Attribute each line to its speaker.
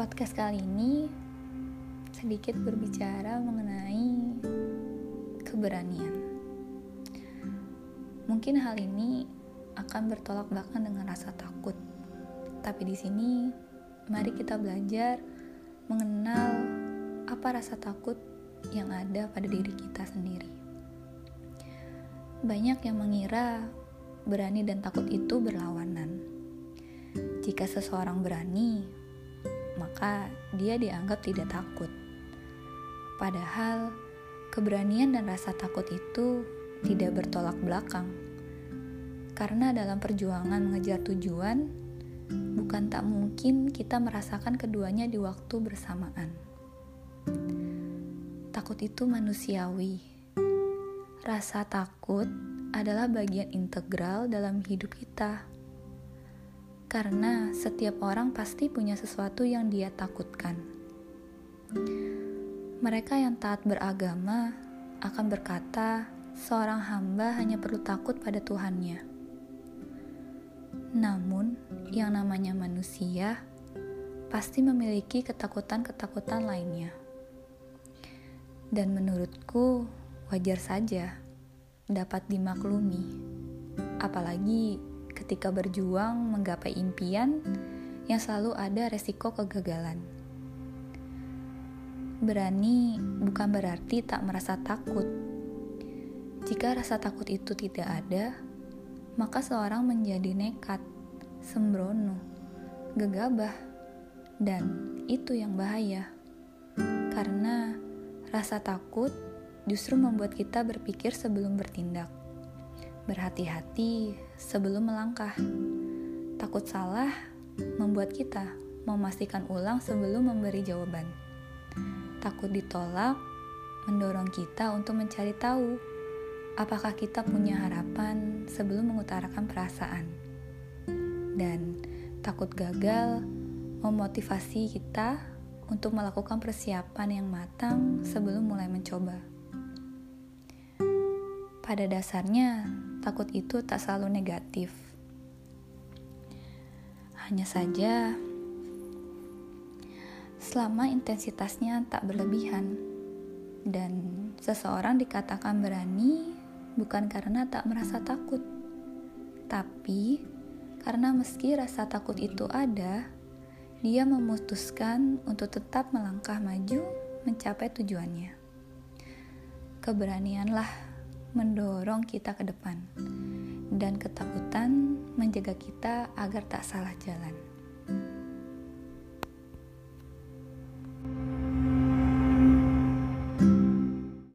Speaker 1: podcast kali ini sedikit berbicara mengenai keberanian. Mungkin hal ini akan bertolak belakang dengan rasa takut. Tapi di sini mari kita belajar mengenal apa rasa takut yang ada pada diri kita sendiri. Banyak yang mengira berani dan takut itu berlawanan. Jika seseorang berani, maka dia dianggap tidak takut. Padahal keberanian dan rasa takut itu tidak bertolak belakang. Karena dalam perjuangan mengejar tujuan, bukan tak mungkin kita merasakan keduanya di waktu bersamaan. Takut itu manusiawi. Rasa takut adalah bagian integral dalam hidup kita karena setiap orang pasti punya sesuatu yang dia takutkan. Mereka yang taat beragama akan berkata, seorang hamba hanya perlu takut pada Tuhannya. Namun, yang namanya manusia pasti memiliki ketakutan-ketakutan lainnya. Dan menurutku, wajar saja dapat dimaklumi, apalagi ketika berjuang menggapai impian yang selalu ada resiko kegagalan. Berani bukan berarti tak merasa takut. Jika rasa takut itu tidak ada, maka seorang menjadi nekat, sembrono, gegabah, dan itu yang bahaya. Karena rasa takut justru membuat kita berpikir sebelum bertindak berhati-hati sebelum melangkah. Takut salah membuat kita memastikan ulang sebelum memberi jawaban. Takut ditolak mendorong kita untuk mencari tahu apakah kita punya harapan sebelum mengutarakan perasaan. Dan takut gagal memotivasi kita untuk melakukan persiapan yang matang sebelum mulai mencoba. Pada dasarnya, takut itu tak selalu negatif. Hanya saja, selama intensitasnya tak berlebihan, dan seseorang dikatakan berani bukan karena tak merasa takut, tapi karena meski rasa takut itu ada, dia memutuskan untuk tetap melangkah maju mencapai tujuannya. Keberanianlah mendorong kita ke depan, dan ketakutan menjaga kita agar tak salah jalan.